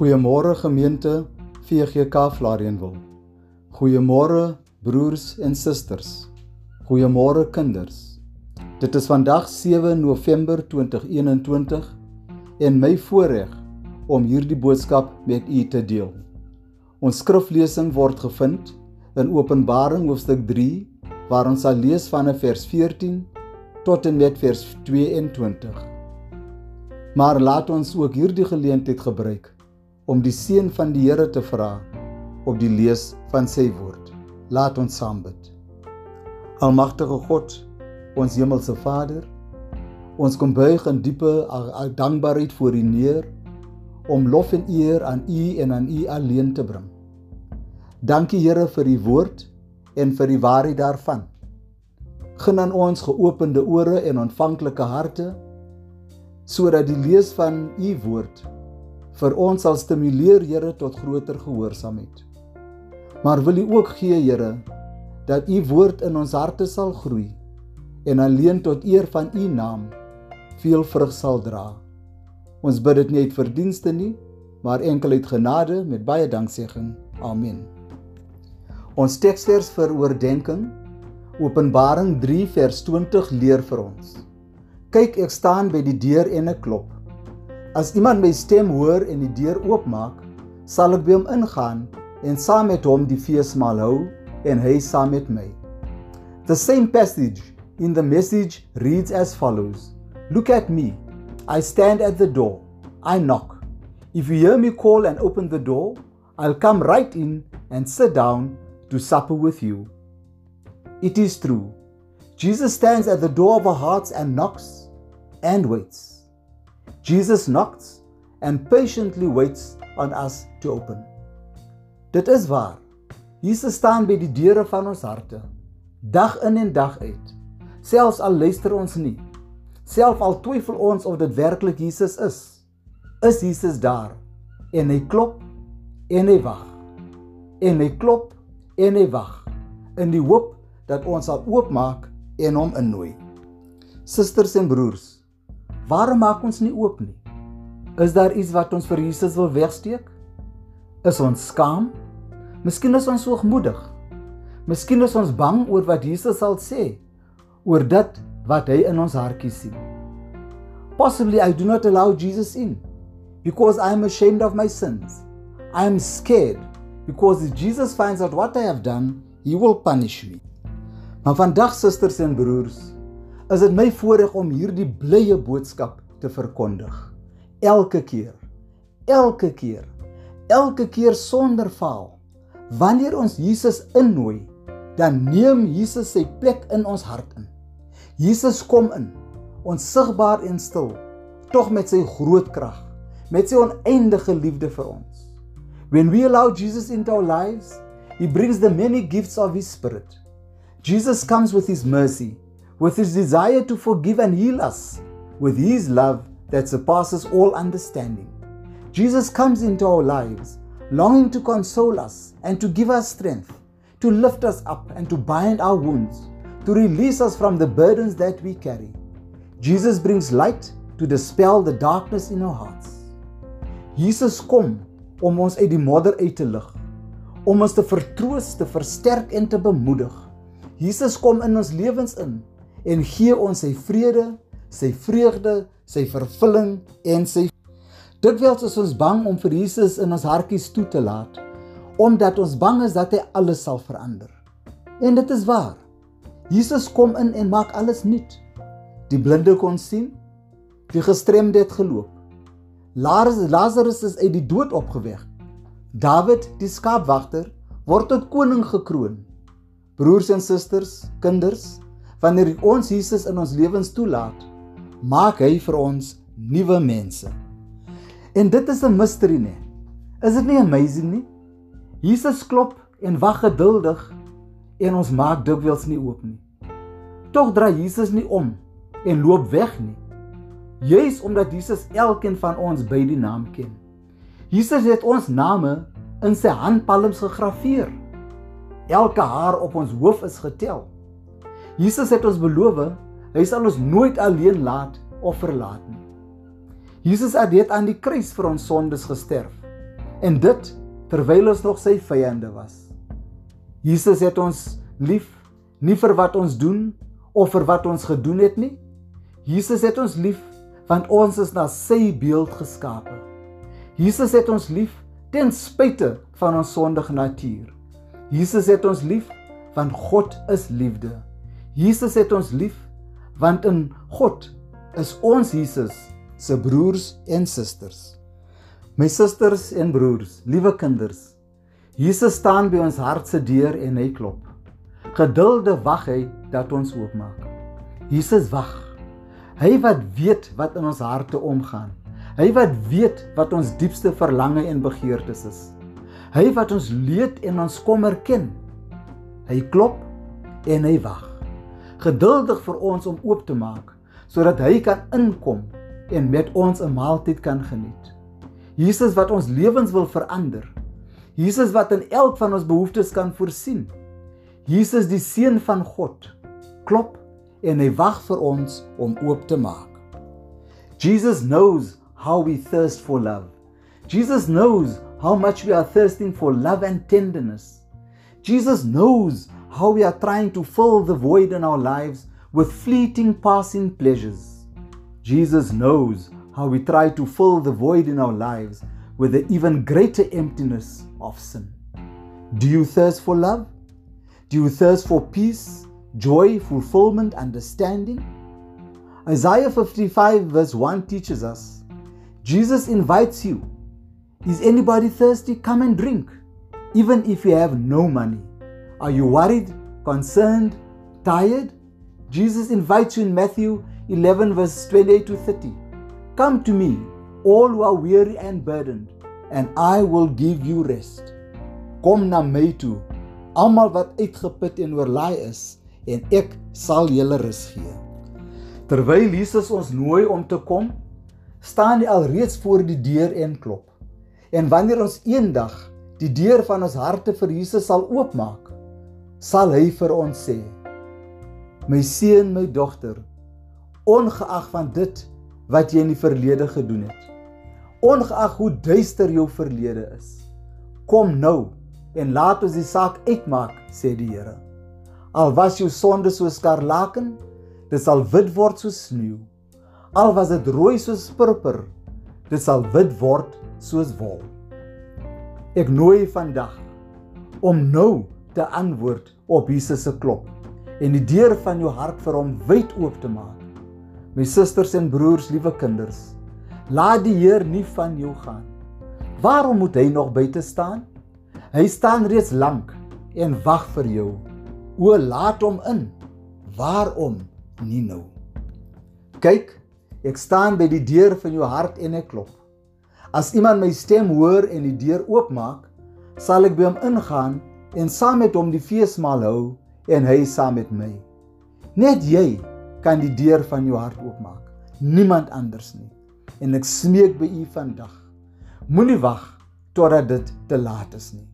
Goeiemôre gemeente VGK Vlarenwil. Goeiemôre broers en susters. Goeiemôre kinders. Dit is vandag 7 November 2021 en my voorreg om hierdie boodskap met u te deel. Ons skriflesing word gevind in Openbaring hoofstuk 3 waar ons sal lees van vers 14 tot en met vers 22. Maar laat ons ook hierdie geleentheid gebruik om die seën van die Here te vra op die lees van sy woord. Laat ons saam bid. Almagtige God, ons hemelse Vader, ons kom buig in diepe dankbaarheid voor U neer om lof en eer aan U en aan U alleen te bring. Dankie Here vir U woord en vir die waarheid daarvan. Gen aan ons geopende ore en ontvanklike harte sodat die lees van u woord vir ons sal stimuleer Here tot groter gehoorsaamheid. Maar wil u ook gee Here dat u woord in ons harte sal groei en alleen tot eer van u naam veel vrug sal dra. Ons bid dit nie uit verdienste nie, maar enkel uit genade met baie danksegging. Amen. Ons teksvers vir oordeenking Openbaring 3 vers 20 leer vir ons. Kyk, ek staan by die deur en ek klop. As iemand my stem hoor en die deur oopmaak, sal ek by hom ingaan en saam met hom die feesmaal hou en hy saam met my. The same passage in the message reads as follows: Look at me. I stand at the door. I knock. If you hear me call and open the door, I'll come right in and sit down to supper with you. It is true. Jesus stands at the door of our hearts and knocks and waits. Jesus knocks and patiently waits on us to open. Dit is waar. Jesus staan by die deure van ons harte, dag in en dag uit. Selfs al luister ons nie, selfs al twyfel ons of dit werklik Jesus is, is Jesus daar en hy klop en hy wag. En hy klop en hy wag in die hoop dat ons sal oopmaak en hom innooi. Susters en broers, waarom maak ons nie oop nie? Is daar iets wat ons vir Jesus wil wegsteek? Is ons skaam? Miskien is ons hoogmoedig. Miskien is ons bang oor wat Jesus sal sê oor dit wat hy in ons hartjies sien. Possibly I do not allow Jesus in because I am ashamed of my sins. I am scared because if Jesus finds out what I have done, he will punish me. Maar vandag susters en broers, is dit my voorreg om hierdie blye boodskap te verkondig. Elke keer, elke keer, elke keer sonder faal. Wanneer ons Jesus innooi, dan neem Jesus sy plek in ons hart in. Jesus kom in, onsigbaar en stil, tog met sy groot krag, met sy oneindige liefde vir ons. When we allow Jesus into our lives, he brings the many gifts of his spirit. Jesus comes with his mercy, with his desire to forgive and heal us, with his love that surpasses all understanding. Jesus comes into our lives, longing to console us and to give us strength, to lift us up and to bind our wounds, to release us from the burdens that we carry. Jesus brings light to dispel the darkness in our hearts. Jesus kom om ons uit die modder uit te lig, om ons te vertroos, te versterk en te bemoedig. Jesus kom in ons lewens in en gee ons sy vrede, sy vreugde, sy vervulling en sy Dikwels is ons bang om vir Jesus in ons hartjies toe te laat omdat ons bang is dat hy alles sal verander. En dit is waar. Jesus kom in en maak alles nuut. Die blinde kon sien, die gestremde het geloop. Lazarus is uit die dood opgewek. Dawid, die skaapwagter, word tot koning gekroon. Broers en susters, kinders, wanneer ons Jesus in ons lewens toelaat, maak hy vir ons nuwe mense. En dit is 'n mystery nê. Is dit nie amazing nie? Jesus klop en wag geduldig en ons maak dikwels nie oop nie. Tog draai Jesus nie om en loop weg nie. Juis omdat Jesus elkeen van ons by die naam ken. Jesus het ons name in sy handpalms gegraveer. Elke haar op ons hoof is getel. Jesus het ons beloof hy sal ons nooit alleen laat of verlaat nie. Jesus het dit aan die kruis vir ons sondes gesterf. En dit terwyl ons nog sy vyande was. Jesus het ons lief nie vir wat ons doen of vir wat ons gedoen het nie. Jesus het ons lief want ons is na sy beeld geskape. Jesus het ons lief ten spyte van ons sondige natuur. Jesus het ons lief want God is liefde. Jesus het ons lief want in God is ons Jesus se broers en susters. My susters en broers, liewe kinders, Jesus staan by ons hart se deur en hy klop. Geduldig wag hy dat ons oopmaak. Jesus wag. Hy wat weet wat in ons harte omgaan. Hy wat weet wat ons diepste verlange en begeertes is. Hy wat ons leed en ons kommer ken. Hy klop en hy wag. Geduldig vir ons om oop te maak sodat hy kan inkom en met ons 'n maaltyd kan geniet. Jesus wat ons lewens wil verander. Jesus wat in elk van ons behoeftes kan voorsien. Jesus die seun van God klop en hy wag vir ons om oop te maak. Jesus knows how we thirst for love. Jesus knows how much we are thirsting for love and tenderness. Jesus knows how we are trying to fill the void in our lives with fleeting passing pleasures. Jesus knows how we try to fill the void in our lives with the even greater emptiness of sin. Do you thirst for love? Do you thirst for peace, joy, fulfillment, understanding? Isaiah 55, verse 1 teaches us Jesus invites you. Is anybody thirsty? Come and drink, even if you have no money. Are you worried, concerned, tired? Jesus invites you in Matthew 11, verse 28 to 30. Come to me, all who are weary and burdened, and I will give you rest. Kom na my toe, almal wat uitgeput en oorlaai is, en ek sal julle rus gee. Terwyl Jesus ons nooi om te kom, staan hy alreeds voor die deur en klop. En wanneer ons eendag die deur van ons harte vir Jesus sal oopmaak, sal hy vir ons sê: My seun, my dogter, ongeag van dit wat jy in die verlede gedoen het, ongeag hoe duister jou verlede is, kom nou en laat ons die saak uitmaak, sê die Here. Al was jou sonde soos skarlaken, dit sal wit word soos sneeu. Al was dit rooi soos purper, dit sal wit word soos wol. Ek nooi vandag om nou te antwoord op Jesus se klop en die deur van jou hart vir hom wyd oop te maak. My susters en broers, liewe kinders, laat die Heer nie van jou gaan. Waarom moet hy nog buite staan? Hy staan reeds lank en wag vir jou. O, laat hom in. Waarom nie nou? Kyk, Ek staan by die deur van jou hart en ek klop. As iemand my stem hoor en die deur oopmaak, sal ek by hom ingaan en saam met hom die feesmaal hou en hy saam met my. Net jy kan die deur van jou hart oopmaak. Niemand anders nie. En ek smeek by u vandag. Moenie wag totdat dit te laat is nie.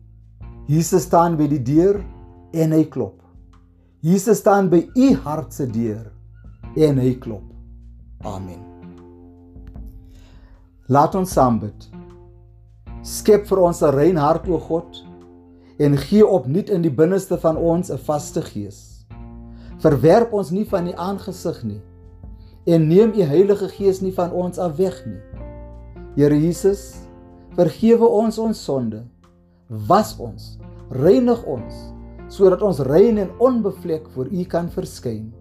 Jesus staan by die deur en hy klop. Jesus staan by u hart se deur en hy klop. Amen. Laat ons saam bid. Skep vir ons 'n rein hart o God en gee opnuut in die binneste van ons 'n vaste gees. Verwerp ons nie van die aangesig nie en neem u Heilige Gees nie van ons af weg nie. Here Jesus, vergewe ons ons sonde. Was ons, reinig ons sodat ons rein en onbevlek voor u kan verskyn.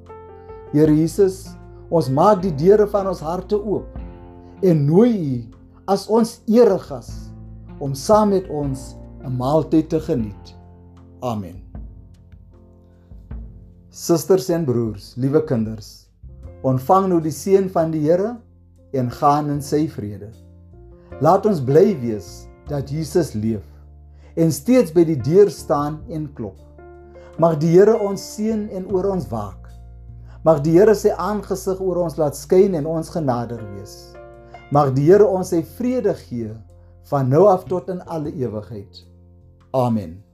Here Jesus, Ons maak die deure van ons harte oop en nooi U as ons eregas om saam met ons 'n maaltyd te geniet. Amen. Susters en broers, liewe kinders, ontvang nou die seën van die Here en gaan in sy vrede. Laat ons bly wees dat Jesus leef en steeds by die deur staan en klop. Mag die Here ons seën en oor ons waak. Mag die Here sy aangesig oor ons laat skyn en ons genadig wees. Mag die Here ons sy vrede gee van nou af tot in alle ewigheid. Amen.